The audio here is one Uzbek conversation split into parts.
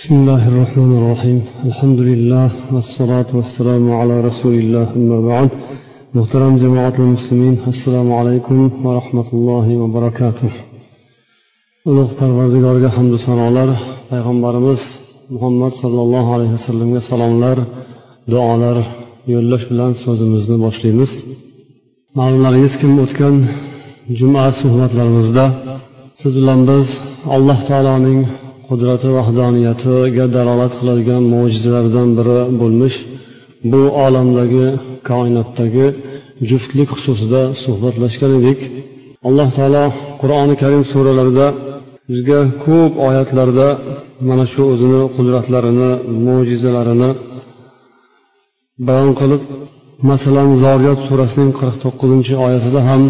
بسم الله الرحمن الرحيم الحمد لله والصلاة والسلام على رسول الله أما بعد محترم جماعة المسلمين السلام عليكم ورحمة الله وبركاته ulug' parvardigorga hamdu sanolar payg'ambarimiz muhammad sollallohu alayhi vasallamga salomlar duolar yo'llash bilan so'zimizni boshlaymiz ma'lumlaringiz kim o'tgan juma suhbatlarimizda siz bilan biz alloh taoloning qudrati vahdoniyatiga dalolat qiladigan mo'jizalardan biri bo'lmish bu olamdagi koinotdagi juftlik xususida suhbatlashgan edik. Alloh taolo qur'oni karim suralarida bizga ko'p oyatlarda mana shu o'zini qudratlarini mo'jizalarini bayon qilib masalan zoriyat surasining qirq to'qqizinchi oyatida ham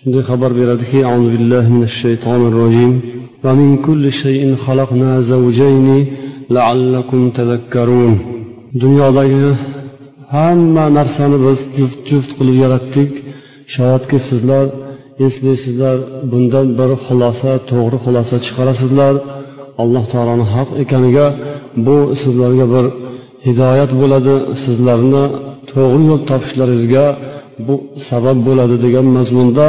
shunday xabar beradiki auzu billahi minash shaytonir rojim. ومن كل شيء خلقنا زوجين لعلكم تذكرون dunyodagi hamma narsani biz juft juft qilib yaratdik shoyatki sizlar eslaysizlar bundan bir xulosa to'g'ri xulosa chiqarasizlar alloh taoloni haq ekaniga bu sizlarga bir hidoyat bo'ladi sizlarni to'g'ri yo'l topishlaringizga bu sabab bo'ladi degan mazmunda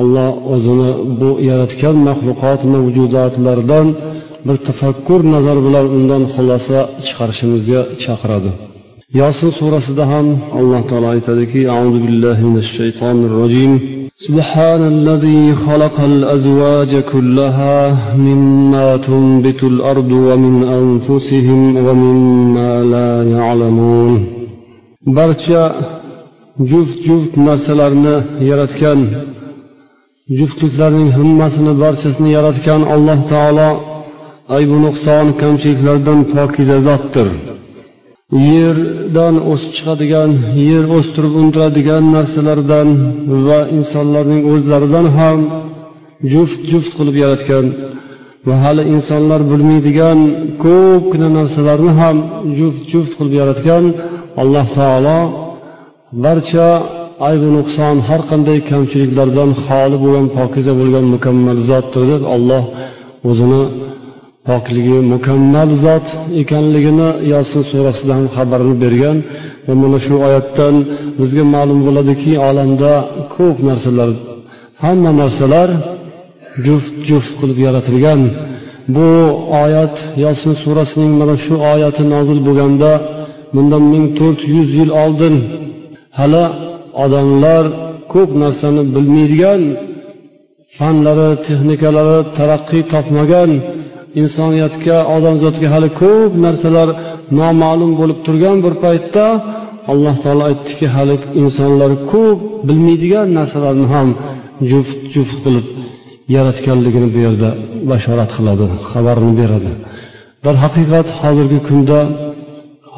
olloh o'zini bu yaratgan maxluqot mavjudotlardan bir tafakkur nazar bilan undan xulosa chiqarishimizga chaqiradi yosin surasida ham alloh taolo aytadiki auzu billahi minash shaytonir rojim سبحان الذي خلق الأزواج كلها مما تنبت الأرض ومن أنفسهم ومما لا يعلمون barcha juft juft narsalarni yaratgan juftliklarning hammasini barchasini yaratgan alloh taolo aybu nuqson kamchiliklardan pokiza zotdir yerdan o'sib chiqadigan yer o'stirib undiradigan narsalardan va insonlarning o'zlaridan ham juft juft qilib yaratgan va hali insonlar bilmaydigan ko'pgina narsalarni ham juft juft qilib yaratgan alloh taolo barcha aybu nuqson har qanday kamchiliklardan xoli bo'lgan pokiza bo'lgan mukammal zotdir deb olloh o'zini pokligi mukammal zot ekanligini yosin surasida ham xabarini bergan. Va mana shu oyatdan bizga ma'lum bo'ladiki olamda ko'p narsalar hamma narsalar juft juft qilib yaratilgan. Bu oyat yosin surasining mana shu oyati nozil bo'lganda bundan ming to'rt yuz yil oldin hali odamlar ko'p narsani bilmaydigan fanlari texnikalari taraqqiy topmagan insoniyatga odamzodga hali ko'p narsalar noma'lum bo'lib turgan bir paytda alloh taolo aytdiki hali insonlar ko'p bilmaydigan narsalarni ham juft juft qilib yaratganligini bu yerda bashorat qiladi xabarini beradi. Darhaqiqat hozirgi kunda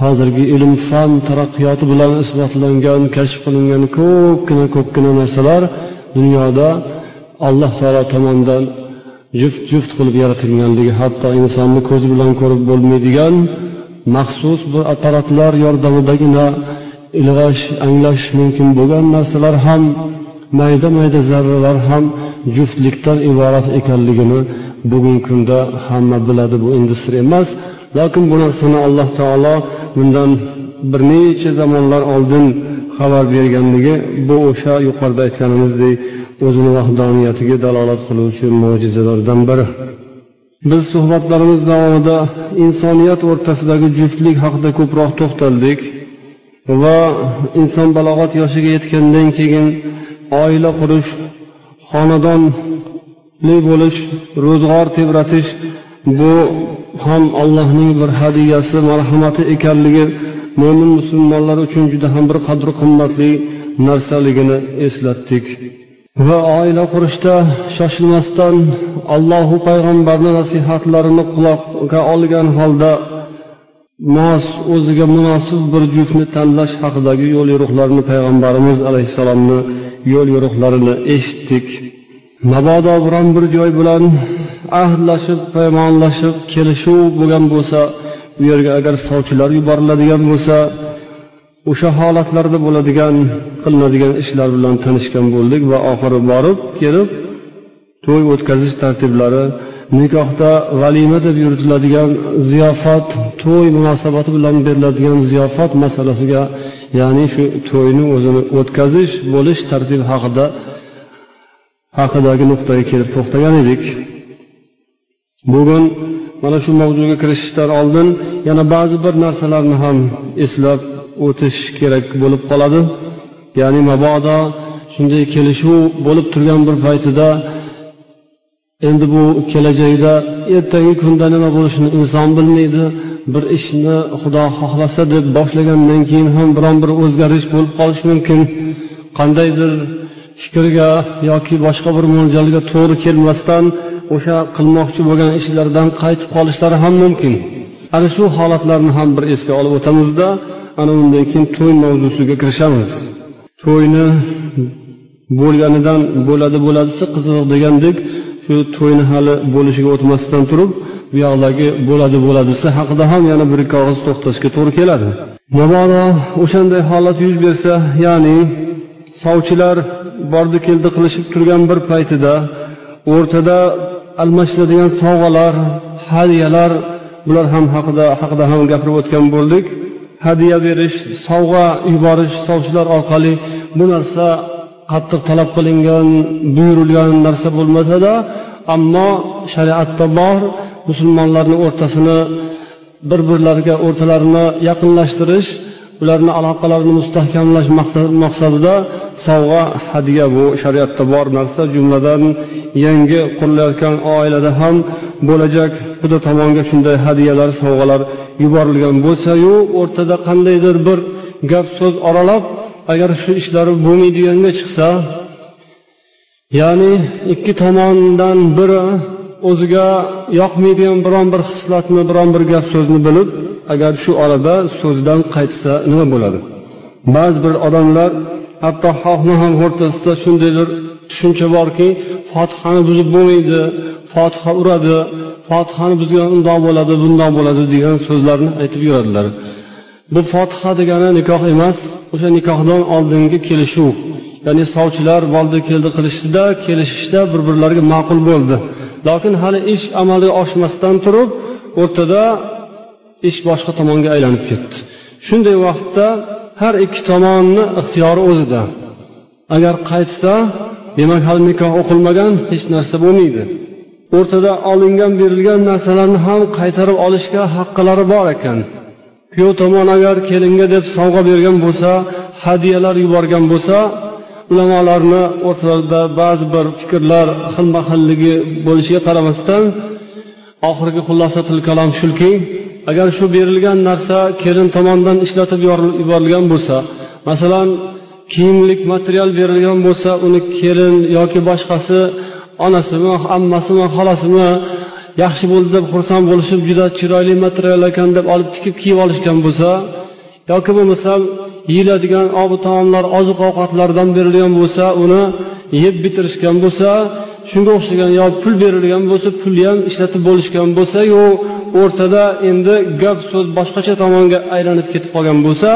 hozirgi ilm fan taraqqiyoti bilan isbotlangan kashf qilingan ko'pgina ko'pgina narsalar dunyoda alloh taolo tomonidan juft juft qilib yaratilganligi hatto insonni ko'zi bilan ko'rib bo'lmaydigan maxsus bir apparatlar yordamidagina ilg'ash anglash mumkin bo'lgan narsalar ham mayda mayda zarralar ham juftlikdan iborat ekanligini bugungi kunda hamma biladi. Bu endi sir emas lokin bu narsani alloh taolo bundan bir necha zamonlar oldin xabar berganligi bu o'sha yuqorida aytganimizdek o'zini vahdoniyatiga dalolat qiluvchi mo'jizalardan biri. Biz suhbatlarimiz davomida insoniyat o'rtasidagi juftlik haqida ko'proq to'xtaldik va inson balog'at yoshiga yetgandan keyin oila qurish xonadonli bo'lish ro'zg'or tebratish bu ham allohning bir hadiyasi marhamati ekanligi mo'min musulmonlar uchun juda ham bir qadri qimmatli narsaligini eslatdik. Va oila qurishda shoshilmasdan allohu payg'ambarni nasihatlarini quloqqa olgan holda mos o'ziga munosib bir juftni tanlash haqidagi yo'l yo'riqlarini payg'ambarimiz alayhissalomni yo'l yo'riqlarini eshitdik. Mabodo biron bir joy bilan ahdlashib paymonlashib kelishuv bo'lgan bo'lsa u yerga agar sovchilar yuboriladigan bo'lsa o'sha holatlarda bo'ladigan qilinadigan ishlar bilan tanishgan bo'ldik va oxiri borib kelib to'y o'tkazish tartiblari nikohda valima deb yuritiladigan ziyofat to'y munosabati bilan beriladigan ziyofat masalasiga ya'ni shu to'yni o'zini o'tkazish bo'lish tartibi haqida haqidagi nuqtaga kelib to'xtagan edik. Bugun mana shu mavzuga kirishishdan oldin yana ba'zi bir narsalarni ham eslab o'tish kerak bo'lib qoladi. Ya'ni mabodo shunday kelishuv bo'lib turgan bir paytida endi bu kelajakda ertangi kunda nima bo'lishini inson bilmaydi bir ishni xudo xohlasa deb boshlagandan keyin ham biron bir o'zgarish bo'lib qolishi mumkin. Qandaydir fikrga yoki boshqa bir mo'ljalga to'g'ri kelmasdan o'sha qilmoqchi bo'lgan ishlaridan qaytib qolishlari ham mumkin. Ana shu holatlarni ham bir esga olib o'tamizda ana undan keyin to'y mavzusiga kirishamiz. To'yni bo'lganidan bo'ladi bo'ladisi qiziq degandek shu to'yni hali bo'lishiga o'tmasdan turib bu yoqdagi bo'ladi bo'ladisi haqida ham yana bir ikki og'iz to'xtashga to'g'ri keladi. Mabodo o'shanday holat yuz bersa ya'ni sovchilar bordi keldi qilishib turgan bir paytida o'rtada almashiladigan sovg'alar hadyalar bular ham haqida haqida ham gapirib o'tgan bo'ldik. Hadya berish sovg'a yuborish sovchilar orqali bu narsa qattiq talab qilingan buyurilgan narsa bo'lmasada ammo shariatda bor musulmonlarni o'rtasini bir birlariga o'rtalarini yaqinlashtirish ularni aloqalarini mustahkamlash maqsadida sovg'a hadya bu shariatda bor narsa jumladan yangi qurilayotgan oilada ham bo'lajak xudo tomonga shunday hadyalar sovg'alar yuborilgan bo'lsayu o'rtada qandaydir bir gap so'z oralab agar shu ishlari bo'lmaydiganga chiqsa ya'ni ikki tomondan biri o'ziga yoqmaydigan biron bir hislatni biron bir gap so'zni bilib agar shu orada so'zdan qaytsa nima bo'ladi? Ba'zi bir odamlar hatto xalqni ham o'rtasida shunday bir tushuncha borki fotihani buzib bo'lmaydi fotiha uradi fotihani buzgan undoq bo'ladi bundoq bo'ladi degan so'zlarni aytib yuradilar. Bu fotiha degani nikoh emas o'sha nikohdan oldingi kelishuv. Ya'ni sovchilar boldi keldi qilishdida kelishishda bir birlariga ma'qul bo'ldi. Lokin hali ish amalga oshmasdan turib o'rtada ish boshqa tomonga aylanib ketdi. Shunday vaqtda har ikki tomonni ixtiyori o'zida. Agar qaytsa demak hali nikoh o'qilmagan hech narsa bo'lmaydi. O'rtada olingan berilgan narsalarni ham qaytarib olishga haqqilari bor ekan. Kuyov tomon agar kelinga deb sovg'a bergan bo'lsa hadyalar yuborgan bo'lsa ulamolarni o'rtalarida ba'zi bir fikrlar xilma xilligi bo'lishiga qaramasdan oxirgi xulosatil kalom shulki agar shu berilgan narsa kelin tomonidan ishlatib yuborilgan bo'lsa masalan kiyimlik material berilgan bo'lsa uni kelin yoki boshqasi onasimi ammasimi xolasimi yaxshi bo'ldi deb xursand bo'lishib juda chiroyli material ekan deb olib tikib kiyib olishgan bo'lsa yoki bo'lmasam yeyiladigan obi taomlar oziq ovqatlardan berilgan bo'lsa uni yeb bitirishgan bo'lsa shunga o'xshagan yo pul berilgan bo'lsa pulni ham ishlatib bo'lishgan bo'lsa yo o'rtada endi gap so'z boshqacha tomonga aylanib ketib qolgan bo'lsa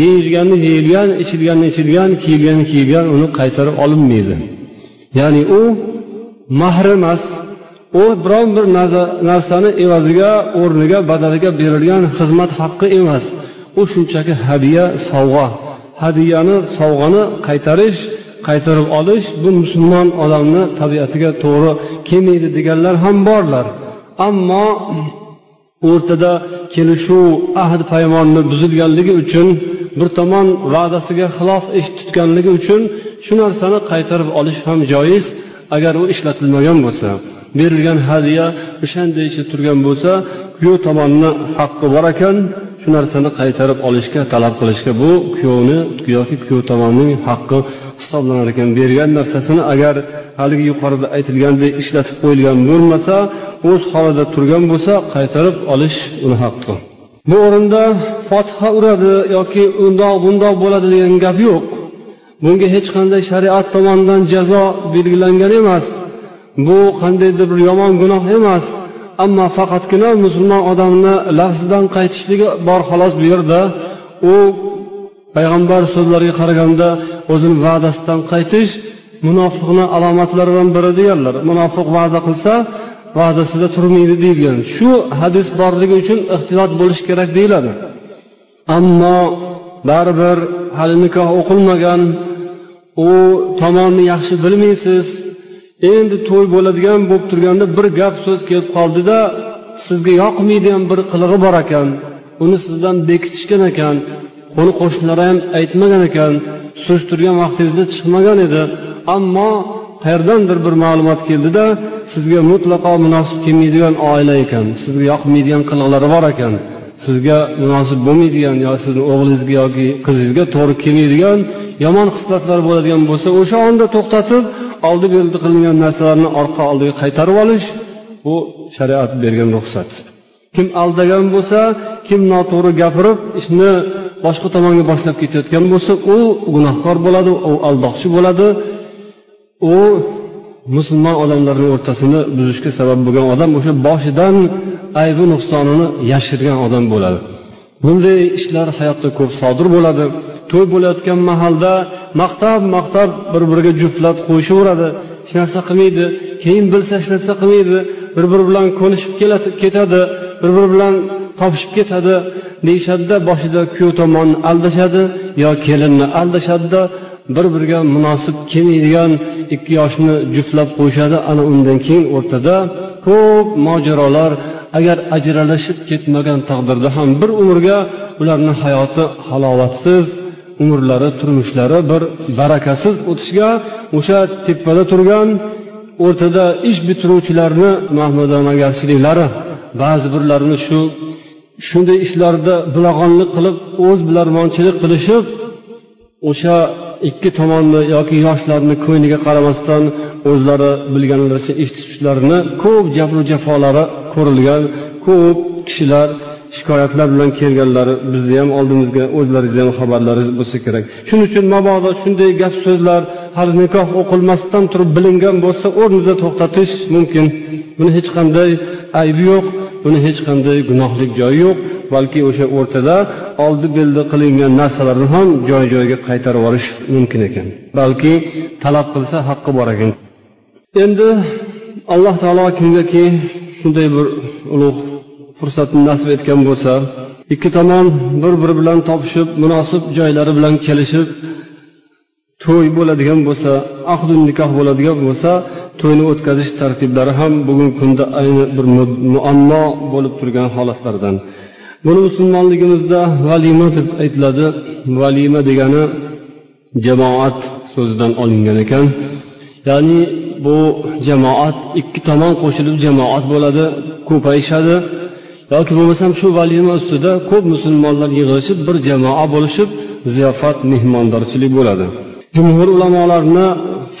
yeyilganni yeyilgan ichilganni ichilgan kiyilganni kiyilgan uni qaytarib olinmaydi. Ya'ni u mahr emas u biron bir narsani evaziga o'rniga badaliga berilgan xizmat haqqi emas. U shunchaki hadya sovg'a. Hadyani sovg'ani qaytarish qaytarib olish bu musulmon odamni tabiatiga to'g'ri kelmaydi deganlar ham borlar. Ammo o'rtada kelishuv ahd paymonni buzilganligi uchun bir tomon va'dasiga xilof ish tutganligi uchun shu narsani qaytarib olish ham joiz agar u ishlatilmagan bo'lsa. Berilgan hadya o'shandaycha turgan bo'lsa kuyov tomonni haqqi bor ekan shu narsani qaytarib olishga talab qilishga bu kuyovni yoki kuyov tomonning haqqi hisoblanar ekan. Bergan narsasini agar haligi yuqorida aytilgandek ishlatib qo'yilgan bo'lmasa o'z holida turgan bo'lsa qaytarib olish uni haqqi. Bu o'rinda fotiha uradi yoki undoq bundoq bo'ladi degan gap yo'q. Bunga hech qanday shariat tomonidan jazo belgilangan emas. Bu qandaydir bir yomon gunoh emas. Ammo faqatgina musulmon odamni lafzidan qaytishligi bor xolos bu yerda. U payg'ambar so'zlariga qaraganda o'zini va'dasidan qaytish munofiqni alomatlaridan biri deganlar. Munofiq va'da qilsa va'dasida turmaydi deyilgan. Shu hadis borligi uchun ehtiyot bo'lish kerak deyiladi. Ammo baribir hali nikoh o'qilmagan u tomonni yaxshi bilmaysiz endi to'y bo'ladigan bo'lib turganda bir gap so'z kelib qoldida sizga yoqmaydigan bir qilig'i bor ekan uni sizdan bekitishgan ekan qo'ni qo'shnilari ham aytmagan ekan surishtirgan vaqtingizda chiqmagan edi. Ammo qayerdandir bir ma'lumot keldida sizga mutlaqo munosib kelmaydigan oila ekan sizga yoqmaydigan qiliqlari bor ekan sizga munosib bo'lmaydigan yo sizni o'g'lingizga yoki qizingizga to'g'ri kelmaydigan yomon xislatlar bo'ladigan bo'lsa o'sha onda to'xtatib oldi berdi qilingan narsalarni orqa oldiga qaytarib olish bu shariat bergan ruxsat. Kim aldagan bo'lsa kim noto'g'ri gapirib ishni boshqa tomonga boshlab ketayotgan bo'lsa u gunohkor bo'ladi u aldoqchi bo'ladi u musulmon odamlarni o'rtasini buzishga sabab bo'lgan odam o'sha boshidan aybi nuqsonini yashirgan odam bo'ladi. Bunday ishlar hayotda ko'p sodir bo'ladi. To'y bo'layotgan mahalda maqtab maqtab bir biriga juftlab qo'yishaveradi. Hech narsa qilmaydi. Keyin bilsa hech narsa qilmaydi. Bir biri bilan ko'nishib ketadi. Bir biri bilan topishib ketadi. Deyishadida boshida kuyov tomonni aldashadi yo kelinni aldashadida bir biriga munosib kelmaydigan ikki yoshni juftlab qo'yishadi. Ana undan keyin o'rtada ko'p mojarolar agar ajralishib ketmagan taqdirda ham bir umrga ularni hayoti halovatsiz umrlari turmushlari bir barakasiz o'tishiga o'sha tepada turgan o'rtada ish bitiruvchilarni mahmadanagarchiliklari ba'zi birlarini shu shunday ishlarda bilag'onlik qilib o'z bilarmonchilik qilishib o'sha ikki tomonni yoki yoshlarni ko'ngliga qaramasdan o'zlari bilganlaricha ish tutishlarini ko'p jabru jafolari ko'rilgan ko'p kishilar shikoyatlar bilan kelganlari bizni ham oldimizga o'zlaringizni ham xabarlaringiz bo'lsa kerak. Shuning uchun mabodo shunday gap so'zlar hali nikoh o'qilmasdan turib bilingan bo'lsa o'rnida to'xtatish mumkin. Buni hech qanday aybi yo'q buni hech qanday gunohlik joyi yo'q balki o'sha o'rtada oldi beldi qilingan narsalarni ham joy joyiga qaytarib yuborish mumkin ekan. Balki talab qilsa haqqi bor ekan. Endi alloh taolo kimgaki shunday bir ulug' fursatni nasib etgan bo'lsa ikki tomon bir biri bilan topishib munosib joylari bilan kelishib to'y bo'ladigan bo'lsa ahdu nikoh bo'ladigan bo'lsa to'yni o'tkazish tartiblari ham bugungi kunda ayni bir muammo bo'lib turgan holatlardan. Buni musulmonligimizda valima deb aytiladi. Valima degani jamoat so'zidan olingan ekan. Ya'ni bu jamoat ikki tomon qo'shilib jamoat bo'ladi ko'payishadi. Yoki bo'lmasam shu valima ustida ko'p musulmonlar yig'ilishib bir jamoa bo'lishib ziyofat mehmondorchilik bo'ladi. Jumhur ulamolarni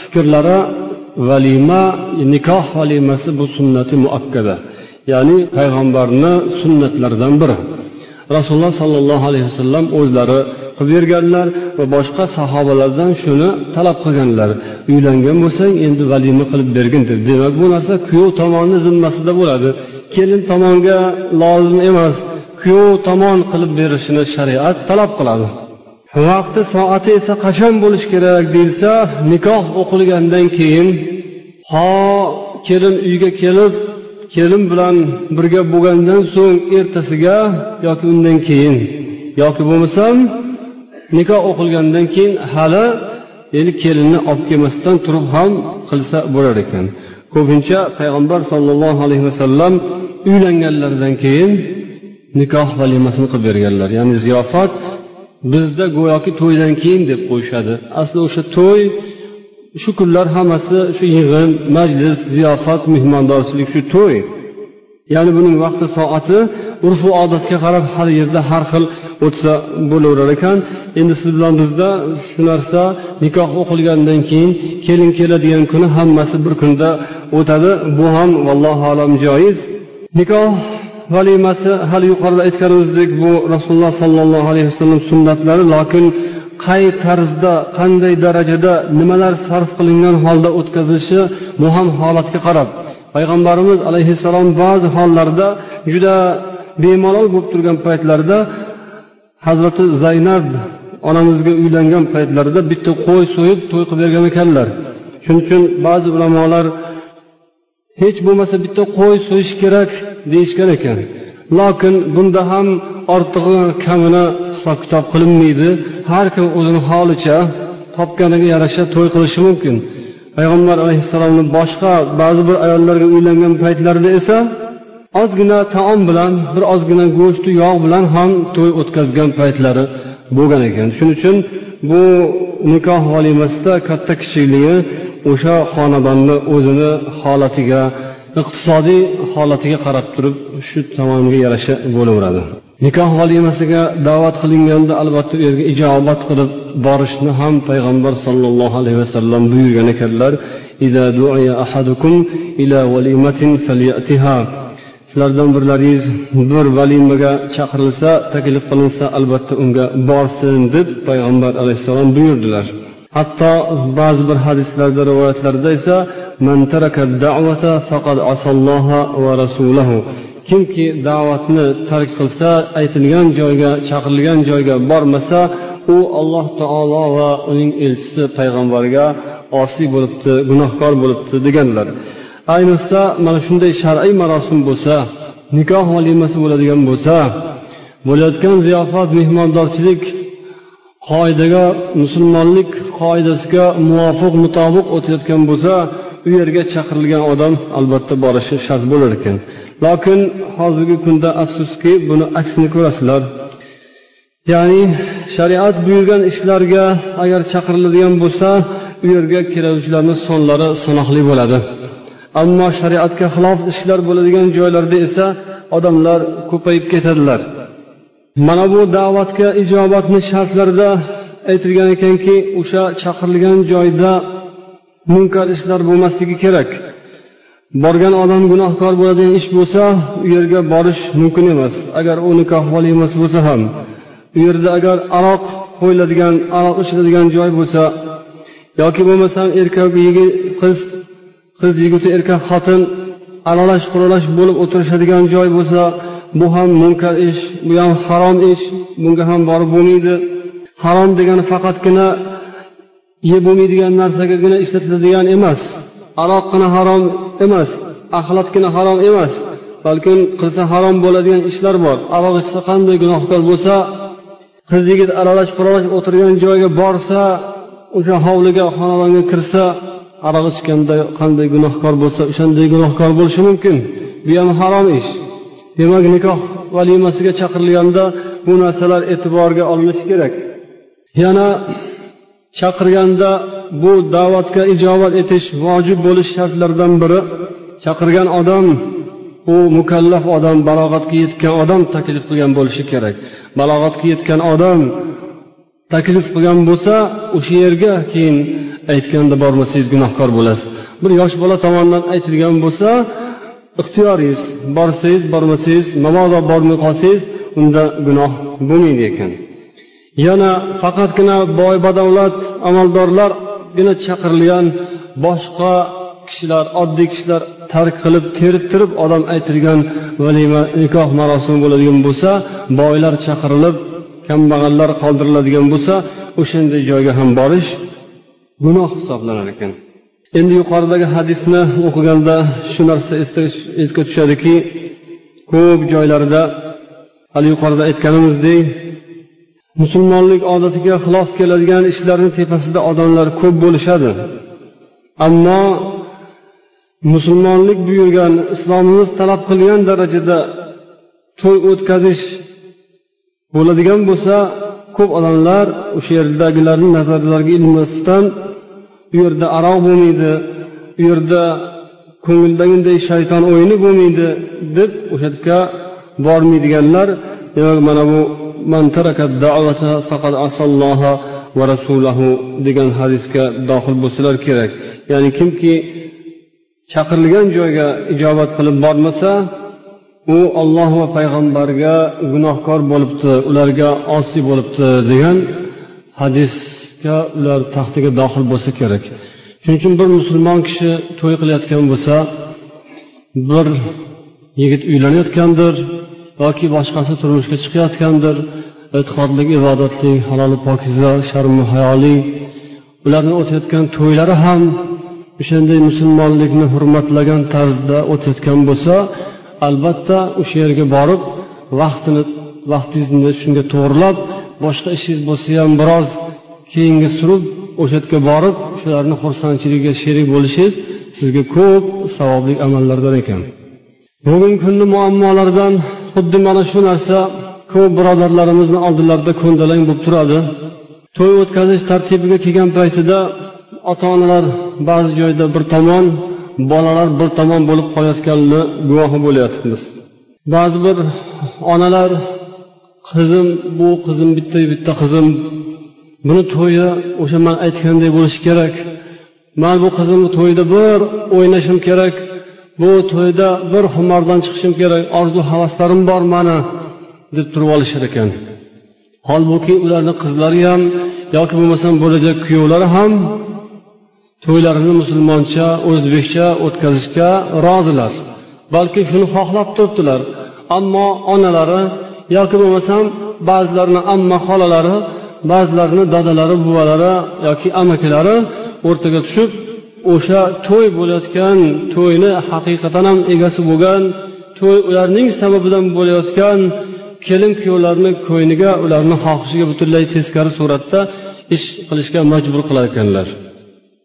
fikrlari valima nikoh valimasi bu sunnati muakkada. Ya'ni payg'ambarni sunnatlaridan biri. Rasululloh sollallohu alayhi vasallam o'zlari qilib berganlar va boshqa sahobalardan shuni talab qilganlar. Uylangan bo'lsang endi valima qilib bergin deb. Demak bu narsa kuyov tomonni zimmasida bo'ladi. Kelin tomonga lozim emas. Kuyov tomon qilib berishini shariat talab qiladi. Vaqti soati esa qachon bo'lishi kerak deyilsa nikoh o'qilgandan keyin ho kelin uyga kelib kelin bilan birga bo'lgandan so'ng ertasiga yoki undan keyin yoki bo'lmasam nikoh o'qilgandan keyin hali ya'ni kelinni olib kelmasdan turib ham qilsa bo'lar ekan. Ko'pincha payg'ambar sollallohu alayhi vasallam uylanganlaridan keyin nikoh valimasini qilib berganlar. Ya'ni ziyofat bizda go'yoki to'ydan keyin deb qo'yishadi. Asli o'sha to'y shu kunlar hammasi shu yig'in majlis ziyofat mehmondorchilik shu to'y. Ya'ni buning vaqti soati urfu odatga qarab har yerda har xil o'tsa bo'laverar ekan. Endi siz bilan bizda shu narsa nikoh o'qilgandan keyin kelin keladigan kuni hammasi bir kunda o'tadi. Bu ham vallohu alam joiz. Nikoh valimasi hali yuqorida aytganimizdek bu rasululloh sollallohu alayhi vasallam sunnatlari lokin qay tarzda qanday darajada nimalar sarf qilingan holda o'tkazilishi bu ham holatga qarab payg'ambarimiz alayhissalom ba'zi hollarda juda bemalol bo'lib turgan paytlarida hazrati zaynab onamizga uylangan paytlarida bitta qo'y so'yib to'y qilib bergan ekanlar. Shuning uchun ba'zi ulamolar hech bo'lmasa bitta qo'y so'yish kerak deyishgan ekan. Lokin bunda ham ortig'i kamini hisob kitob qilinmaydi. Har kim o'zini holicha topganiga yarasha to'y qilishi mumkin. Payg'ambar alayhissalomni boshqa ba'zi bir ayollarga uylangan paytlarida esa ozgina taom bilan bir ozgina go'shtu yog' bilan ham to'y o'tkazgan paytlari bo'lgan ekan. Shuning uchun bu nikoh volimasida katta kichikligi o'sha xonadonni o'zini holatiga iqtisodiy holatiga qarab turib shu tomoniga yarasha bo'laveradi. Nikoh volimasiga da'vat qilinganda albatta u yerga ijobat qilib borishni ham payg'ambar sollallohu alayhi vasallam buyurgan ekanlar. Sizlardan birlaringiz bir valimaga chaqirilsa taklif qilinsa albatta unga borsin deb payg'ambar alayhissalom buyurdilar. Hatto ba'zi bir hadislarda rivoyatlarda esa kimki da'vatni tark qilsa aytilgan joyga chaqirilgan joyga bormasa u alloh taolo va uning elchisi payg'ambarga osiy bo'libdi gunohkor bo'libdi deganlar. Ayniqsa mana shunday shar'iy marosim bo'lsa nikoh valimasi bo'ladigan bo'lsa bo'layotgan ziyofat mehmondorchilik qoidaga musulmonlik qoidasiga muvofiq mutobiq o'tayotgan bo'lsa u yerga chaqirilgan odam albatta borishi shart bo'lar ekan. Lokin hozirgi kunda afsuski buni aksini ko'rasizlar. Ya'ni shariat buyurgan ishlarga agar chaqiriladigan bo'lsa u yerga keluvchilarni sonlari sanoqli bo'ladi. Ammo shariatga xilof ishlar bo'ladigan joylarda esa odamlar ko'payib ketadilar. Mana bu da'vatga ijobatni shartlarida aytilgan ekanki o'sha chaqirilgan joyda munkar ishlar bo'lmasligi kerak. Borgan odam gunohkor bo'ladigan ish bo'lsa u yerga borish mumkin emas. Agar u nikoh valimasi bo'lsa ham u yerda agar aroq qo'yiladigan aroq ichiladigan joy bo'lsa yoki bo'lmasam erkak yigit qiz qiz yigiti erkak xotin aralash quralash bo'lib o'tirishadigan joy bo'lsa bu ham munkar ish bu ham harom ish bunga ham borib bo'lmaydi. Harom degani faqatgina yeb bo'lmaydigan narsagagina ishlatiladigan emas aroqqina harom emas axlatgina harom emas balkim qilsa harom bo'ladigan ishlar bor. Aroq ichsa qanday gunohkor bo'lsa qiz yigit aralash quralash o'tirgan joyga borsa o'sha hovliga xonadonga kirsa aroq ichganda qanday gunohkor bo'lsa o'shanday gunohkor bo'lishi mumkin. Bu ham harom ish. Demak nikoh valimasiga chaqirilganda bu narsalar e'tiborga olinishi kerak. Yana chaqirganda bu da'vatga ijobat etish vojib bo'lish shartlaridan biri chaqirgan odam u mukallaf odam balog'atga yetgan odam taklif qilgan bo'lishi kerak. Balog'atga yetgan odam taklif qilgan bo'lsa o'sha yerga keyin aytganda bormasangiz gunohkor bo'lasiz. Bir yosh bola tomonidan aytilgan bo'lsa ixtiyoringiz borsangiz bormasangiz mabodo bormay qolsangiz unda gunoh bo'lmaydi ekan. Yana faqatgina boy badavlat amaldorlargina chaqirilgan boshqa kishilar oddiy kishilar tark qilib terittirib odam aytilgan valima nikoh marosimi bo'ladigan bo'lsa boylar chaqirilib kambag'allar qoldiriladigan bo'lsa o'shanday joyga ham borish gunoh hisoblanar ekan. Endi yuqoridagi hadisni o'qiganda shu narsa esga tushadiki ko'p joylarda hali yuqorida aytganimizdek musulmonlik odatiga xilof keladigan ishlarni tepasida odamlar ko'p bo'lishadi. Ammo musulmonlik buyurgan islomimiz talab qilgan darajada to'y o'tkazish bo'ladigan bo'lsa ko'p odamlar o'sha yerdagilarni nazarlariga ilmasdan u yerda aroq bo'lmaydi u yerda ko'ngildagiday shayton o'yini bo'lmaydi deb o'sha yerga bormaydiganlar demak mana bu degan hadisga dohil bo'lsalar kerak. Ya'ni kimki chaqirilgan joyga ijobat qilib bormasa u olloh va payg'ambarga gunohkor bo'libdi ularga osiy bo'libdi degan hadisga ular taxtiga dohil bo'lsa kerak. Shuning uchun bir musulmon kishi to'y qilayotgan bo'lsa bir yigit uylanayotgandir yoki boshqasi turmushga chiqayotgandir e'tiqodli ibodatli haloli pokiza sharmu hayoli ularni o'tayotgan to'ylari ham o'shanday musulmonlikni hurmatlagan tarzda o'tayotgan bo'lsa albatta o'sha yerga borib vaqtini vaqtingizni shunga to'g'irlab boshqa ishingiz bo'lsa ham biroz keyinga surib o'sha yerga borib shularni xursandchiligiga sherik bo'lishingiz sizga ko'p savobli amallardan ekan. Bugungi kunni muammolaridan xuddi mana shu narsa ko'p birodarlarimizni oldilarida ko'ndalang bo'lib turadi. To'y o'tkazish tartibiga kelgan paytida ota onalar ba'zi joyda bir tomon bolalar bir tomon bo'lib qolayotganini guvohi bo'layotibmiz ba'zi bir onalar qizim bu qizim bitta bitta qizim. Buni to'yi o'sha man aytganday bo'lishi kerak. Man bu qizimni to'yida bir o'ynashim kerak. Bu to'yda bir xumordan chiqishim kerak. Orzu havaslarim bor mani deb turib olishar ekan. Holbuki ularni qizlari ham yoki bo'lmasam bo'lajak kuyovlari ham to'ylarini musulmoncha o'zbekcha o'tkazishga rozilar. Balki shuni xohlab turibdilar. Ammo onalari yoki bo'lmasam ba'zilarini amma xolalari ba'zilarini dadalari buvalari yoki amakilari o'rtaga tushib o'sha to'y bo'layotgan to'yni haqiqatan ham egasi bo'lgan to'y ularning sababidan bo'layotgan kelin kuyovlarni ko'yniga ularni xohishiga butunlay teskari suratda ish qilishga majbur qilar ekanlar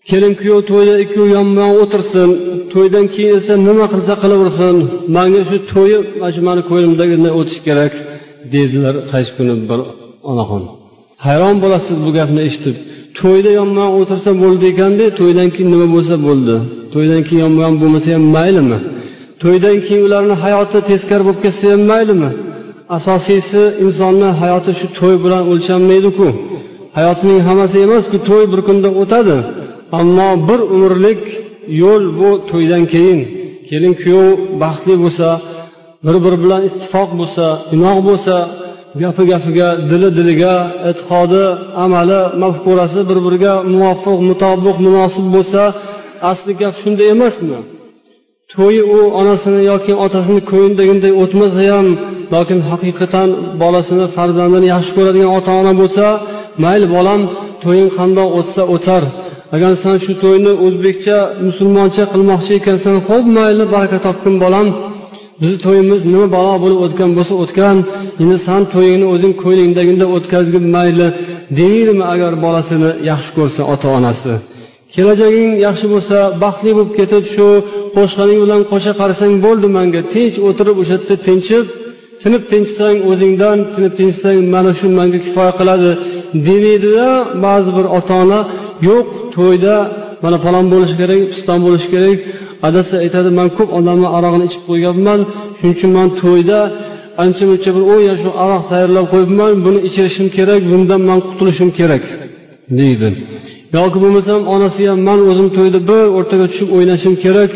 kelin kuyov to'yda ikkovi yonma yon o'tirsin to'ydan keyin esa nima qilsa qilaversin manga shu to'yi mana shu mani ko'nglimdagiday o'tishi kerak. Deydilar qaysi kuni bir onaxon. Hayron bo'lasiz bu gapni eshitib. To'yda yonma yon o'tirsa bo'ldi ekanda to'ydan keyin nima bo'lsa bo'ldi. To'ydan keyin yonma yon bo'lmasa ham maylimi? To'ydan keyin ularni hayoti teskari bo'lib ketsa ham maylimi? Asosiysi insonni hayoti shu to'y bilan o'lchanmaydiku. Hayotining hammasi emasku to'y bir kunda o'tadi. Ammo bir umrlik yo'l bu to'ydan keyin. Kelin kuyov baxtli bo'lsa bir biri bilan ittifoq bo'lsa inoq bo'lsa gapi gapiga dili diliga e'tiqodi amali mafkurasi bir biriga muvofiq mutobiq munosib bo'lsa asli gap shunda emasmi? To'yi u onasini yoki otasini ko'nglidagiday o'tmasa ham lokin haqiqatan bolasini farzandini yaxshi ko'radigan ota ona bo'lsa mayli bolam to'ying qandoq o'tsa o'tar. Agar san shu to'yni o'zbekcha musulmoncha qilmoqchi ekansan ho'p mayli baraka topgin bolam. Bizni to'yimiz nima balo bo'lib o'tgan bo'lsa o'tgan endi san to'yingni o'zing ko'nglingdagida o'tkazgin mayli deydimi agar bolasini yaxshi ko'rsa ota onasi kelajaging yaxshi bo'lsa baxtli bo'lib ketib shu qo'shqaning bilan qo'sha qarsang bo'ldi manga tinch o'tirib o'sha yerda tinchib tinib tinchsang o'zingdan tinib tinchsang mana shu manga kifoya qiladi demaydida ba'zi bir ota ona yo'q to'yda mana falon bo'lishi kerak piston bo'lishi kerak. Adasi aytadi man ko'p odamni arog'ini ichib qo'yganman shuning uchun man to'yda ancha muncha bir o'n yosh aroq tayyorlab qo'yibman buni ichirishim kerak bundan man qutulishim kerak deydi. Yoki bo'lmasam onasi ham man o'zim to'yda bir o'rtaga tushib o'ynashim kerak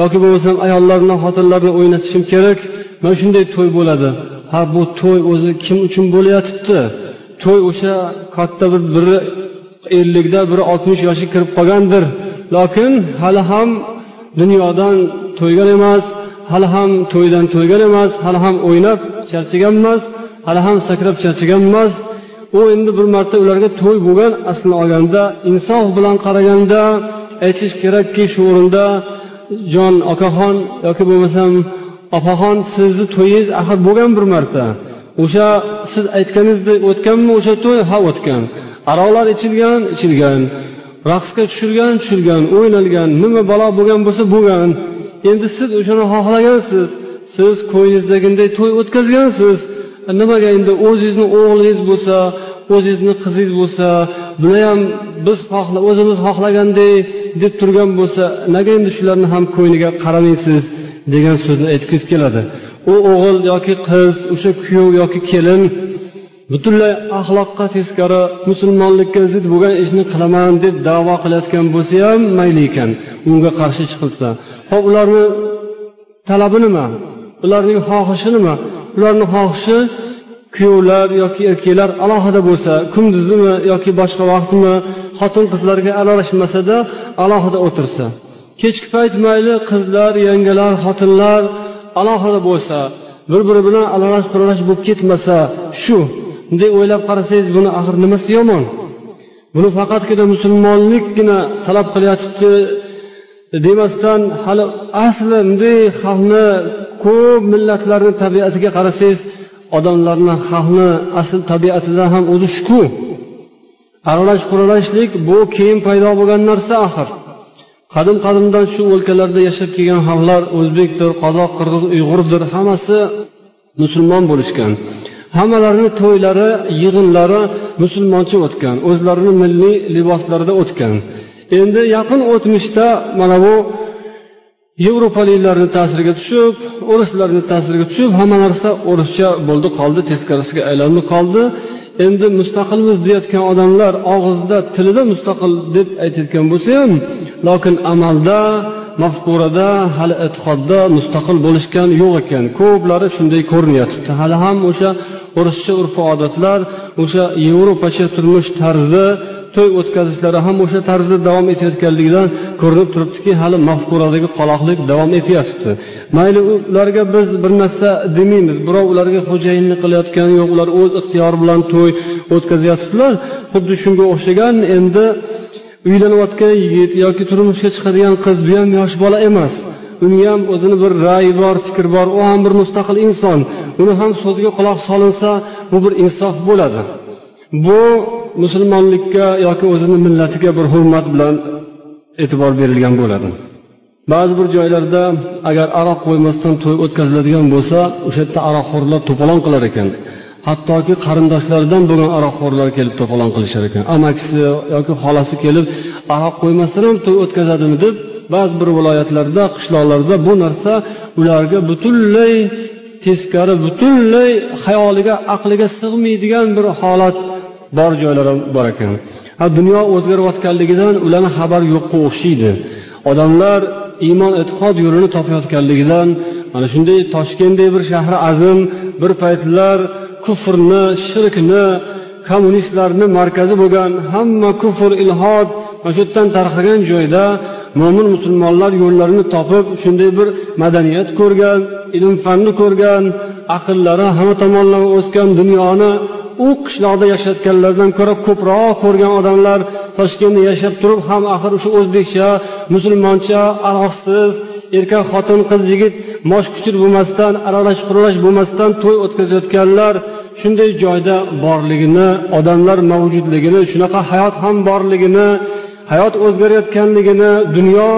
yoki bo'lmasam ayollarni xotinlarni o'ynatishim kerak mana shunday to'y bo'ladi. Ha bu to'y o'zi kim uchun bo'layotibdi? To'y o'sha katta bir biri ellikda biri oltmish yoshga kirib qolgandir. Lokin hali ham dunyodan to'ygan emas hali ham to'ydan to'ygan emas hali ham o'ynab charchagan emas hali ham sakrab charchagan emas. U endi bir marta ularga to'y bo'lgan aslini olganda insof bilan qaraganda aytish kerakki shu o'rinda jon okaxon yoki bo'lmasam opaxon sizni to'yingiz axir bo'lgan bir marta. O'sha siz aytganingizdek o'tganmi o'sha to'y ha o'tgan. Aroqlar ichilgan ichilgan raqsga tushirgan tushirgan o'ynalgan nima balo bo'lgan bo'lsa bo'lgan. Endi siz o'shani xohlagansiz siz ko'nglingizdagidek to'y o'tkazgansiz nimaga endi o'zingizni o'g'lingiz bo'lsa o'zingizni qizingiz bo'lsa buni ham biz xohla o'zimiz xohlagandek deb turgan bo'lsa nega endi shularni ham ko'ngliga qaramaysiz degan so'zni aytgisi keladi. U o'g'il yoki qiz o'sha kuyov yoki kelin butunlay axloqqa teskari musulmonlikka zid bo'lgan ishni qilaman deb davo qilayotgan bo'lsa ham mayli ekan unga qarshi chiqilsa. Ho'p ularni talabi nima? Ularning xohishi nima? Ularni xohishi kuyovlar yoki erkaklar alohida bo'lsa kunduzimi yoki boshqa vaqtmi xotin qizlarga aralashmasada alohida o'tirsa. Kechki payt mayli qizlar yangalar xotinlar alohida bo'lsa bir biri bilan aralash quralash bo'lib ketmasa shu bunday o'ylab qarasangiz buni axir nimasi yomon? Buni faqatgina musulmonlikgina talab qilyotibdi demasdan hali asli bunday xalqni ko'p millatlarni tabiatiga qarasangiz odamlarni xalqni asl tabiatida ham o'zi shuku aralash quralashlik bu keyin paydo bo'lgan narsa axir. Qadim qadimdan shu o'lkalarda yashab kelgan xalqlar o'zbekdir qozoq qirg'iz uyg'urdir hammasi musulmon bo'lishgan. Hammalarini to'ylari yig'inlari musulmoncha o'tgan o'zlarini milliy liboslarida o'tgan. Endi yaqin o'tmishda mana bu yevropaliklarni ta'siriga tushib o'rislarni ta'siriga tushib hamma narsa o'rischa bo'ldi qoldi teskarisiga aylandi qoldi. Endi mustaqilmiz deyotgan odamlar og'izda tilida mustaqil deb aytayotgan bo'lsa ham lokin amalda mafkurada hali e'tiqodda mustaqil bo'lishgan yo'q ekan. Ko'plari shunday ko'rinyotibdi. Hali ham o'sha o'rischa urf odatlar o'sha yevropacha turmush tarzi to'y o'tkazishlari ham o'sha tarzda davom etayotganligidan ko'rinib turibdiki hali mafkuradagi qoloqlik davom etyapti. Mayli ularga biz bir narsa demaymiz birov ularga xo'jayinlik qilayotgani yo'q ular o'z ixtiyori bilan to'y o'tkazyotibdilar. Xuddi shunga o'xshagan endi uylanayotgan yigit yoki turmushga chiqadigan qiz bu ham yosh bola emas. Uni ham o'zini bir ra'yi bor fikri bor. U ham bir mustaqil inson. Uni ham so'ziga quloq solinsa bu bir insof bo'ladi. Bu musulmonlikka yoki o'zini millatiga bir hurmat bilan e'tibor berilgan bo'ladi. Ba'zi bir joylarda agar aroq qo'ymasdan to'y o'tkaziladigan bo'lsa o'sha yerda aroqxo'rlar to'polon qilar ekan. Hattoki qarindoshlaridan bo'lgan aroqxo'rlar kelib to'polon qilishar ekan. Amakisi yoki xolasi kelib aroq qo'ymasdan ham to'y o'tkazadimi deb ba'zi bir viloyatlarda qishloqlarda bu narsa ularga butunlay teskari butunlay xayoliga aqliga sig'maydigan bir holat bor joylar ham bor ekan. Ha dunyo o'zgarayotganligidan ularni xabari yo'qqa o'xshaydi. Odamlar iymon e'tiqod yo'lini topayotganligidan mana shunday toshkentdek bir shahri azim bir paytlar kufrni shirkni kommunistlarni markazi bo'lgan hamma kufr ilhod mana shu yerdan tarqagan joyda mo'min musulmonlar yo'llarini topib shunday bir madaniyat ko'rgan ilm fanni ko'rgan aqllari hamma tomonlama o'sgan dunyoni u qishloqda yashayotganlardan ko'ra ko'proq ko'rgan odamlar toshkentda yashab turib ham axir o'sha o'zbekcha musulmoncha aroqsiz erkak xotin qiz yigit mosh kuchir bo'lmasdan aralash quralash bo'lmasdan to'y o'tkazayotganlar shunday joyda borligini odamlar mavjudligini shunaqa hayot ham borligini hayot o'zgarayotganligini dunyo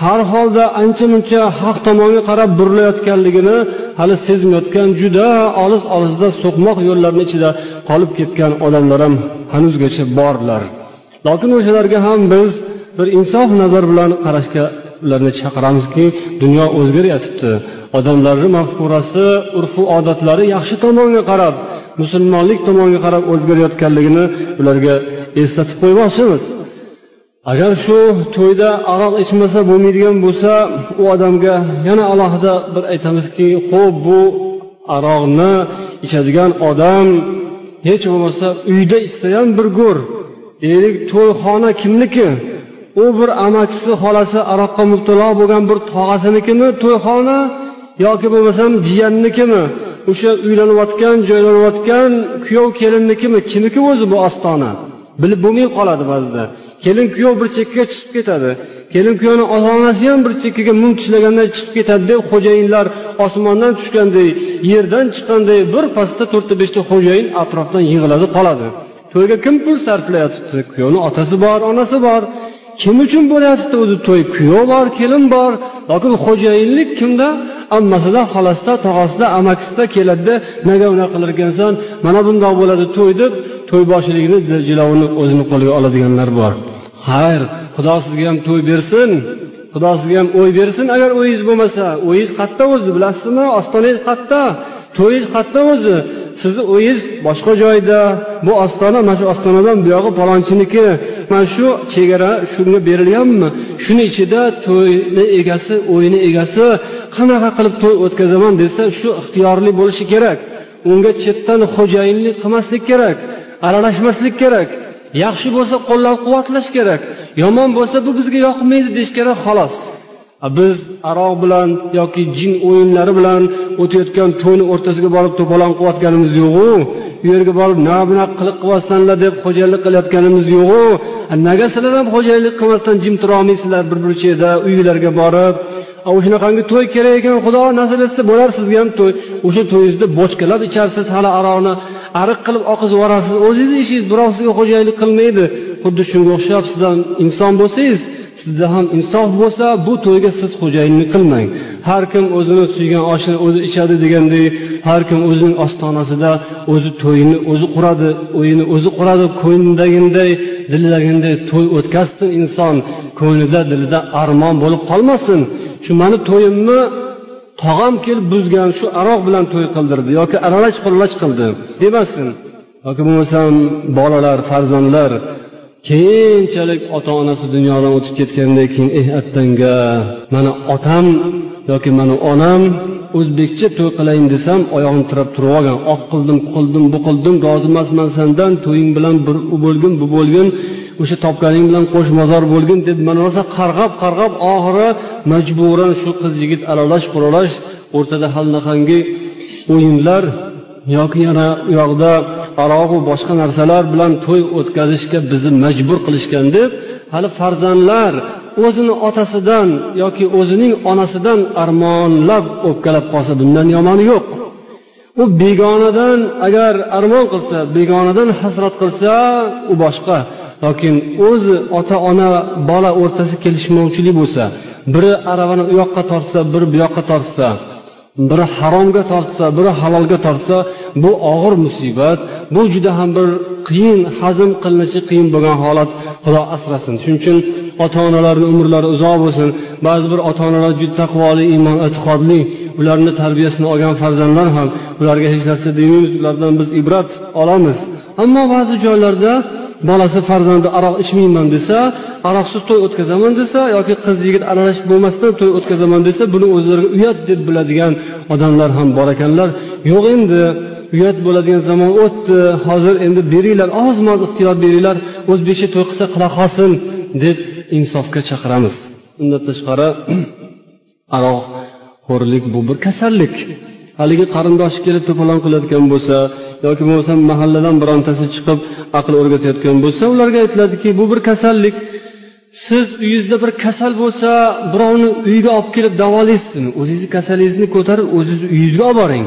har holda ancha muncha haq tomonga qarab burilayotganligini hali sezmayotgan juda olis olisda so'qmoq yo'llarni ichida qolib ketgan odamlar ham hanuzgacha borlar. Lokin o'shalarga ham biz bir insof nazar bilan qarashga ularni chaqiramizki dunyo o'zgaryotibdi odamlarni mafkurasi urfu odatlari yaxshi tomonga qarab musulmonlik tomonga qarab o'zgarayotganligini ularga eslatib qo'ymoqchimiz. Agar shu to'yda aroq ichmasa bo'lmaydigan bo'lsa u odamga yana alohida bir aytamizki ho'p bu aroqni ichadigan odam hech bo'lmasa uyda ichsa ham bir go'r deylik to'yxona kimniki? U bir amakisi xolasi aroqqa mubtalo bo'lgan bir tog'asinikimi to'yxona yoki bo'lmasam jiyannikimi? O'sha uylanayotgan joylanayotgan kuyov kelinnikimi? Kimniki o'zi bu ostona? Bilib bo'lmay qoladi ba'zida. Kelin kuyov bir chekkaga chiqib ketadi. Kelin kuyovni ota onasi ham bir chekkaga mung tishlaganday chiqib ketadi deb xo'jayinlar osmondan tushganday yerdan chiqqanday bir pastda to'rtta beshta xo'jayin atrofdan yig'iladi qoladi. To'yga kim pul sarflayotibdi? Kuyovni otasi bor onasi bor. Kim uchun bo'lyapti o'zi to'y? Kuyov bor kelin bor. Lekin xo'jayinlik kimda? Ammasida xolasida tog'asida amakisida keladida. Nega unaqa qilar ekansan mana bundoq bo'ladi to'y deb to'yboshchiligini jilovini o'zini qo'liga oladiganlar bor. Xayr xudo sizga ham to'y bersin. Xudo sizga ham o'y bersin agar o'yingiz bo'lmasa. O'yingiz qayerda o'zi bilasizmi? Ostonangiz qayerda to'yingiz qayerda o'zi. Sizni o'yingiz boshqa joyda. Bu ostona mana shu ostonadan buyog'i palonchiniki mana shu chegara shunga berilganmi? Shuni ichida to'yni egasi o'yini egasi qanaqa qilib to'y o'tkazaman desa shu ixtiyorli bo'lishi kerak. Unga chetdan xo'jayinlik qilmaslik kerak aralashmaslik kerak. Yaxshi bo'lsa qo'llab quvvatlash kerak yomon bo'lsa bu bizga yoqmaydi deyish kerak xolos. Biz aroq bilan yoki jin o'yinlari bilan o'tayotgan to'yni o'rtasiga borib to'polon qilayotganimiz yo'qu u yerga borib na bunaqa qiliq qilyapsanlar deb xo'jayinlik qilayotganimiz yo'qu nega sizlar ham xo'jayinlik qilmasdan jim turolmaysizlar bir burchakda uyinglarga borib shunaqangi to'y kerak ekan xudo nasib etsa bo'lar sizga ham to'y o'sha to'yingizda bochkalab icharsiz hali aroqni ariq qilib oqizib yuborasiz. O'zingizni ishingiz birov sizga xo'jayinlik qilmaydi. Xuddi shunga o'xshab siz ham inson bo'lsangiz sizda ham insof bo'lsa bu to'yga siz xo'jayinlik qilmang. Har kim o'zini suygan oshini o'zi ichadi degandek har kim o'zining ostonasida o'zi to'yini o'zi quradi o'yini o'zi quradi ko'nglidagiday dilidagiday to'y o'tkazsin inson. Ko'nglida dilida armon bo'lib qolmasin. Shu mani to'yimmi tog'am kelib buzgan shu aroq bilan to'y qildirdi yoki aralash quralash qildi demasin yoki bo'lmasam bolalar farzandlar keyinchalik ota onasi dunyodan o'tib ketgandan keyin eh attanga mana otam yoki mani onam o'zbekcha to'y qilayin desam oyog'im tirab turib olgan oq qildim qildim bu qildim rozi emasman sendan to'ying bilan bir u bo'lgin bu bo'lgin. O'sha topganing bilan qo'shmozor bo'lgin deb mana rosa qarg'ab qarg'ab oxiri majburan shu qiz yigit aralash quralash o'rtada allaqangi o'yinlar yoki yana u yoqda aroqu boshqa narsalar bilan to'y o'tkazishga bizni majbur qilishgan deb hali farzandlar o'zini otasidan yoki o'zining onasidan armonlab o'pkalab qolsa bundan yomoni yo'q. U begonadan agar armon qilsa begonadan hasrat qilsa u boshqa. Lokin o'zi ota ona bola o'rtasida kelishmovchilik bo'lsa biri aravani u yoqqa tortsa biri bu yoqqa tortsa biri haromga tortsa biri halolga tortsa bu og'ir musibat bu juda ham bir qiyin hazm qilinishi qiyin bo'lgan holat xudo asrasin. Shuning uchun ota onalarni umrlari uzoq bo'lsin. Ba'zi bir ota onalar juda taqvoli iymon e'tiqodli ularni tarbiyasini olgan farzandlar ham ularga hech narsa demaymiz ulardan biz ibrat olamiz. Ammo ba'zi joylarda bolasi farzandi aroq ichmayman desa aroqsiz to'y o'tkazaman desa yoki qiz yigit aralashib bo'lmasdan to'y o'tkazaman desa buni o'zlariga uyat deb biladigan odamlar ham bor ekanlar. Yo'q endi uyat bo'ladigan zamon o'tdi hozir endi beringlar oz moz ixtiyor beringlar o'zbekcha to'y qilsa qila qolsin deb insofga chaqiramiz. Undan tashqari aroqxo'rlik bu bir kasallik. Haligi qarindoshi kelib to'polon qilayotgan bo'lsa yoki bo'lmasam mahalladan birontasi chiqib aql o'rgatayotgan bo'lsa ularga aytiladiki bu bir kasallik. Siz uyingizda bir kasal bo'lsa birovni uyiga olib kelib davolaysizmi o'zingizni kasalingizni ko'tarib o'zingizni uyingizga olib boring.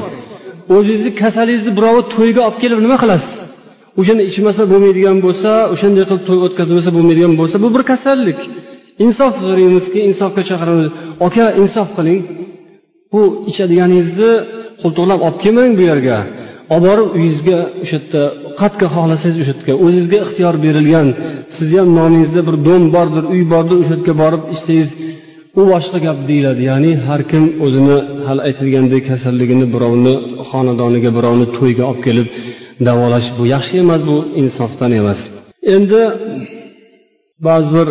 O'zingizni kasalingizni birovni to'yiga olib kelib nima qilasiz? O'shani ichmasa bo'lmaydigan bo'lsa o'shanday qilib to'y o'tkazmasa bo'lmaydigan bo'lsa bu bir kasallik. Insof so'raymizki insofga chaqiramiz. Aka insof qiling. Bu ichadiganingizni qo'ltiqlab olib kelmang bu yerga. Olib borib uyingizga o'sha yerda qayerga xohlasangiz o'sha yerga o'zingizga ixtiyor berilgan sizni ham nomingizda bir dom bordir uy bordir o'sha yerga borib ichsangiz u boshqa gap deyiladi. Ya'ni har kim o'zini hali aytilgandek kasalligini birovni xonadoniga birovni to'yga olib kelib davolash bu yaxshi emas bu insofdan emas. Endi ba'zi bir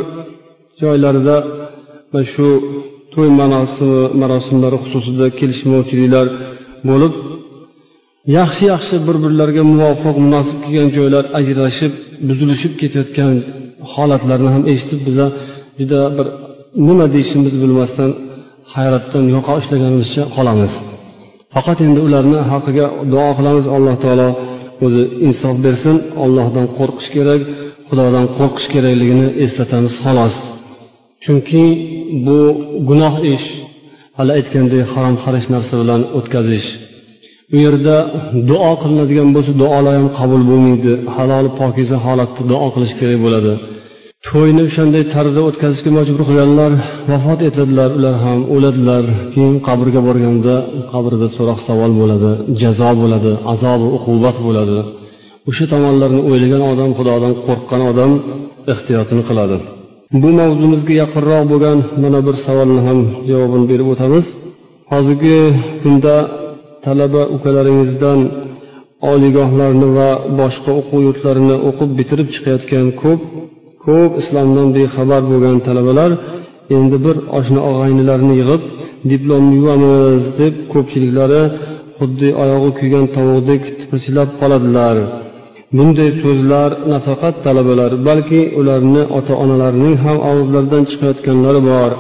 joylarda shu to'y marosimlari xususida kelishmovchiliklar bo'lib yaxshi yaxshi bir birlariga muvofiq munosib kelgan joylar ajrashib buzilishib ketayotgan holatlarni ham eshitib biza juda bir nima deyishimizni bilmasdan hayratdan yoqa ushlaganimizcha qolamiz. Faqat endi ularni haqqiga duo qilamiz. Alloh taolo o'zi insof bersin. Ollohdan qo'rqish kerak xudodan qo'rqish kerakligini eslatamiz xolos. Chunki bu gunoh ish. Hali aytgandek harom xarish narsa bilan o'tkazish. U yerda duo qilinadigan bo'lsa duolar ham qabul bo'lmaydi. Halol pokiza holatda duo qilish kerak bo'ladi. To'yni o'shanday tarzda o'tkazishga majbur qilganlar vafot etadilar. Ular ham o'ladilar. Keyin qabrga borganda qabrda so'roq savol bo'ladi jazo bo'ladi azobi uqubat bo'ladi. O'sha tomonlarni o'ylagan odam xudodan qo'rqqan odam ehtiyotini qiladi. Bu mavzumizga yaqinroq bo'lgan mana bir savolni ham javobini berib o'tamiz. Hozirgi kunda talaba ukalaringizdan oliygohlarni va boshqa o'quv yurtlarini o'qib bitirib chiqayotgan ko'p ko'p islomdan bexabar bo'lgan talabalar endi bir oshna og'aynilarni yig'ib diplomni yuvamiz deb ko'pchiliklari xuddi oyog'i kuygan tovuqdek tipirchilab qoladilar. Bunday so'zlar nafaqat talabalar balki ularni ota onalarining ham og'izlaridan chiqayotganlari bor.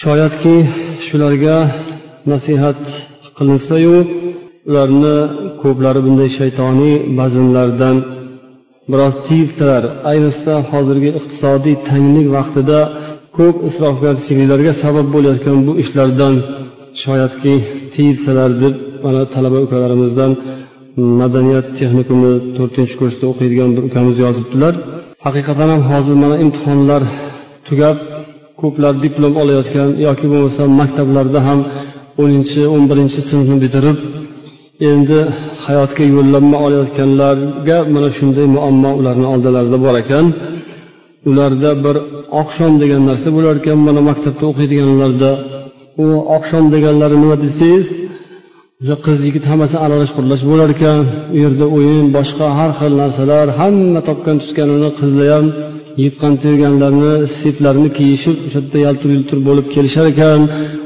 Shoyatki shularga nasihat qilinsayu ularni ko'plari bunday shaytoniy bazmlardan biroz tiyilsalar ayniqsa hozirgi iqtisodiy tanglik vaqtida ko'p isrofgarchiliklarga sabab bo'layotgan bu ishlardan shoyatki tiyilsalar deb mana talaba ukalarimizdan madaniyat texnikumi to'rtinchi kursda o'qiydigan bir ukamiz yozibdilar. Haqiqatan ham hozir mana imtihonlar tugab ko'plar diplom olayotgan yoki bo'lmasa maktablarda ham o'ninchi o'n birinchi sinfni bitirib endi hayotga yo'llanma olayotganlarga mana shunday muammo ularni oldilarida bor ekan. Ularda bir oqshom degan narsa bo'lar ekan mana maktabda o'qiydiganlarda. U oqshom deganlari nima desangiz o'sha qiz yigit hammasi aralash quralash bo'lar ekan u yerda o'yin boshqa har xil narsalar hamma topgan tutganini qizlar ham yiqqan terganlarini setlarini kiyishib o'sha yerda yaltir yultir bo'lib kelishar ekan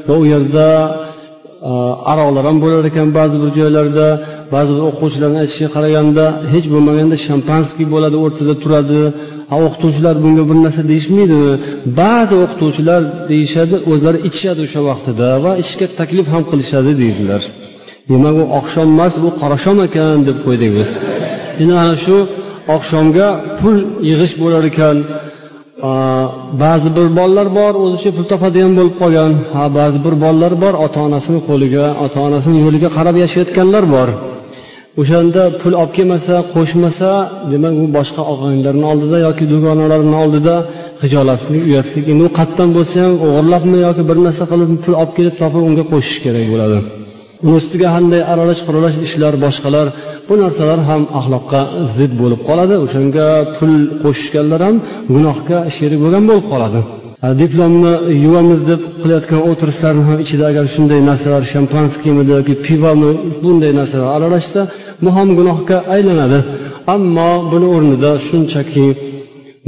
va u yerda aroqlar ham bo'lar ekan ba'zi bir joylarda. Ba'zi bir o'quvchilarni aytishiga qaraganda hech bo'lmaganda shampanskiy bo'ladi o'rtada turadi. O'qituvchilar bunga bir narsa deyishmaydimi ba'zi o'qituvchilar deyishadi o'zlari ichishadi o'sha vaqtida va ichishga taklif ham qilishadi deydilar. Demak u oqshom emas u qorashom ekan deb qo'ydik biz endi ana shu oqshomga pul yig'ish bo'lar ekan. Ba'zi bir bolalar bor o'zicha pul topadigan bo'lib qolgan. Ha ba'zi bir bolalar bor ota onasini qo'liga ota onasini yo'liga qarab yashayotganlar bor. O'shanda pul olib kelmasa qo'shmasa demak u boshqa og'aynilarni oldida yoki dugonalarini oldida hijolatlik uyatlik endi u qayerdan bo'lsa ham o'g'irlabmi yoki bir narsa qilib pul olib kelib topib unga qo'shish kerak bo'ladi. Uni ustiga qanday aralash quralash ishlar boshqalar bu narsalar ham axloqqa zid bo'lib qoladi. O'shanga pul qo'shishganlar ham gunohga sherik bo'lgan bo'lib qoladi. Diplomni yuvamiz deb qilayotgan o'tirishlarni ham ichida agar shunday narsalar shampanskiymidi yoki pivomi bunday narsalar aralashsa bu ham gunohga aylanadi. Ammo buni o'rnida shunchaki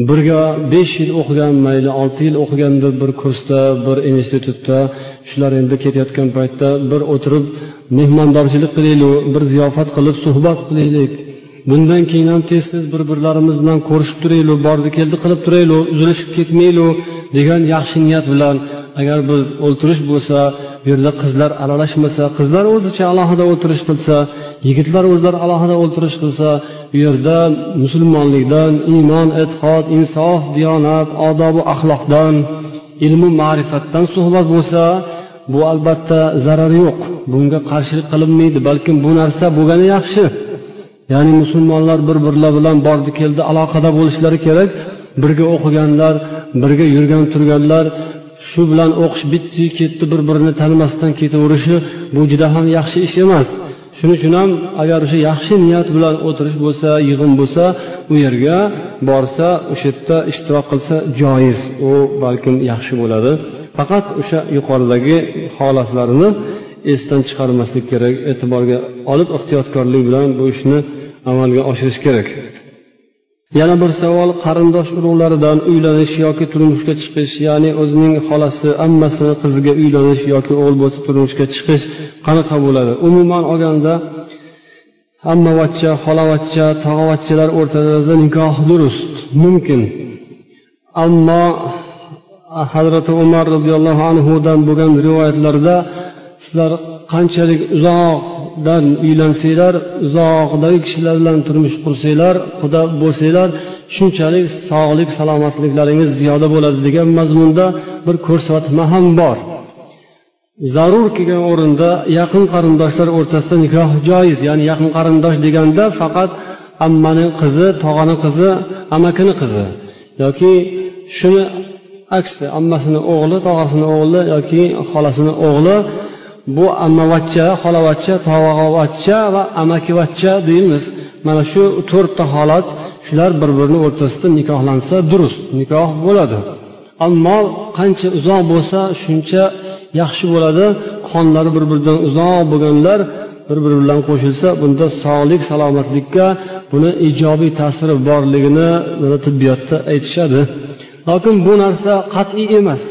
birga besh yil o'qigan mayli olti yil o'qigandir bir kursda bir institutda shular endi ketayotgan paytda bir o'tirib mehmondorchilik qilaylik bir ziyofat qilib suhbat qilaylik. Bundan keyin ham tez tez bir birlarimiz bilan ko'rishib turaylik bordi keldi qilib turaylik uzilishib ketmaylik degan yaxshi niyat bilan agar bir o'ltirish bo'lsa bu yerda qizlar aralashmasa qizlar o'zicha alohida o'tirish qilsa yigitlar o'zlari alohida o'tirish qilsa bu yerda musulmonlikdan iymon e'tiqod insof diyonat odobu axloqdan ilmu ma'rifatdan suhbat bo'lsa bu albatta zarar yo'q. Bunga qarshilik qilinmaydi balkim bu narsa bo'lgani yaxshi. Ya'ni musulmonlar bir birlari bilan bordi keldi aloqada bo'lishlari kerak. Birga o'qiganlar birga yurgan turganlar shu bilan o'qish bitdi ketdi bir birini tanimasdan ketaverishi bu juda ham yaxshi ish emas. Shuning uchun ham agar o'sha yaxshi niyat bilan o'tirish bo'lsa yig'in bo'lsa u yerga borsa o'sha yerda ishtirok qilsa joiz. U balkim yaxshi bo'ladi. Faqat o'sha yuqoridagi holatlarini esdan chiqarmaslik kerak e'tiborga olib ehtiyotkorlik bilan bu ishni amalga oshirish kerak. Yana bir savol qarindosh urug'laridan uylanish yoki turmushga chiqish ya'ni o'zining xolasi ammasini qiziga uylanish yoki o'g'il bo'lsa turmushga chiqish qanaqa bo'ladi? Umuman olganda ammavachcha xolavachcha tog'avachchalar o'rtalarida nikoh durust mumkin. Ammo hazrati umar roziyallohu anhudan bo'lgan rivoyatlarda sizlar qanchalik uzoq uzoqdan uylansanglar uzoqdagi kishilar bilan turmush qursanglar xudo bo'lsanglar shunchalik sog'lik salomatliklaringiz ziyoda bo'ladi degan mazmunda bir ko'rsatma ham bor. Zarur kelgan o'rinda yaqin qarindoshlar o'rtasida nikoh joiz ya'ni yaqin qarindosh deganda faqat ammani qizi tog'ani qizi amakini qizi. Yoki shuni aksi ammasini o'g'li tog'asini o'g'li yoki xolasini o'g'li bu ammavachcha xolavachcha tog'avachcha va amakivachcha deymiz. Mana shu to'rtta holat shular bir birini o'rtasida nikohlansa durust nikoh bo'ladi. Ammo qancha uzoq bo'lsa shuncha yaxshi bo'ladi. Qonlari bir biridan uzoq bo'lganlar bir biri bilan qo'shilsa bunda sog'lik salomatlikka buni ijobiy ta'siri borligini tibbiyotda aytishadi. Lokin bu narsa qat'iy emas.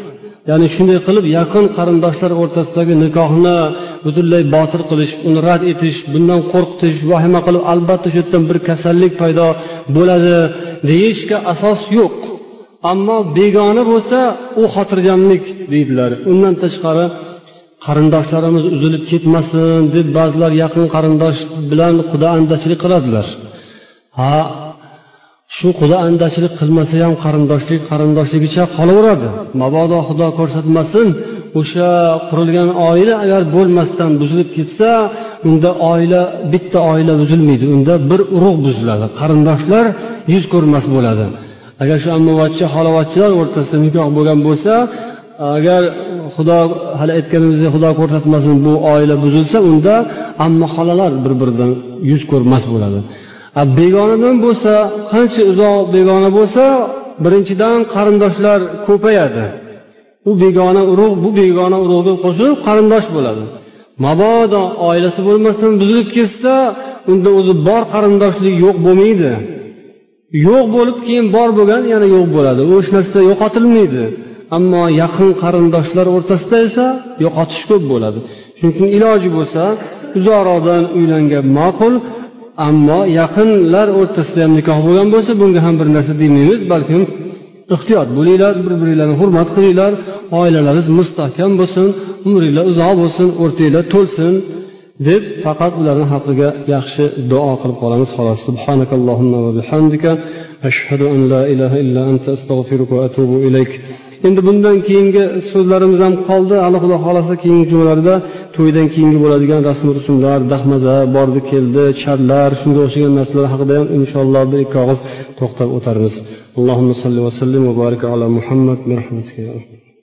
Ya'ni shunday qilib yaqin qarindoshlar o'rtasidagi nikohni butunlay botil qilish uni rad etish bundan qo'rqitish vahima qilib albatta shu yerdan bir kasallik paydo bo'ladi deyishga asos yo'q. Ammo begona bo'lsa u xotirjamlik deydilar. Undan tashqari qarindoshlarimiz uzilib ketmasin deb ba'zilar yaqin qarindosh bilan quda andachilik qiladilar. Ha shu quda andachilik qilmasa ham qarindoshlik qarindoshligicha qolaveradi. Mabodo xudo ko'rsatmasin o'sha qurilgan oila agar bo'lmasdan buzilib ketsa unda oila bitta oila buzilmaydi. Unda bir urug' buziladi. Qarindoshlar yuz ko'rmas bo'ladi. Agar shu ammavachcha xolavachchalar o'rtasida nikoh bo'lgan bo'lsa agar xudo hali aytganimizdek xudo ko'rsatmasin bu oila buzilsa unda amma xolalar bir biridan yuz ko'rmas bo'ladi. Begonadan bo'lsa qancha uzoq begona bo'lsa birinchidan qarindoshlar ko'payadi. U begona urug' bu begona urug'ga qo'shilib qarindosh bo'ladi. Mabodo oilasi bo'lmasdan buzilib ketsa unda o'zi bor qarindoshlik yo'q bo'lmaydi. Yo'q bo'lib keyin bor bo'lgan yana yo'q bo'ladi. U hech narsa yo'qotilmaydi. Ammo yaqin qarindoshlar o'rtasida esa yo'qotish ko'p bo'ladi. Shuning uchun iloji bo'lsa uzoqroqdan uylangan ma'qul ammo yaqinlar o'rtasida ham nikoh bo'lgan bo'lsa bunga ham bir narsa demaymiz balkim ehtiyot bo'linglar bir biringlarni hurmat qilinglar oilalaringiz mustahkam bo'lsin umringlar uzoq bo'lsin o'rtanglar to'lsin deb faqat ularni haqqiga yaxshi duo qilib qolamiz xolos. Subhanakallohumma va bihamdika ashhadu an la ilaha illa anta astag'firuka va atubu ilayk. Endi bundan keyingi so'zlarimiz ham qoldi. Alloh xudo xohlasa keyingi jumalarda to'ydan keyingi bo'ladigan rasm rusumlar dahmaza bordi keldi charlar shunga o'xshagan narsalar haqida ham inshaalloh bir ikki og'iz to'xtab o'tarmiz. Allohumma solli vasallim va baraka ala muhammad.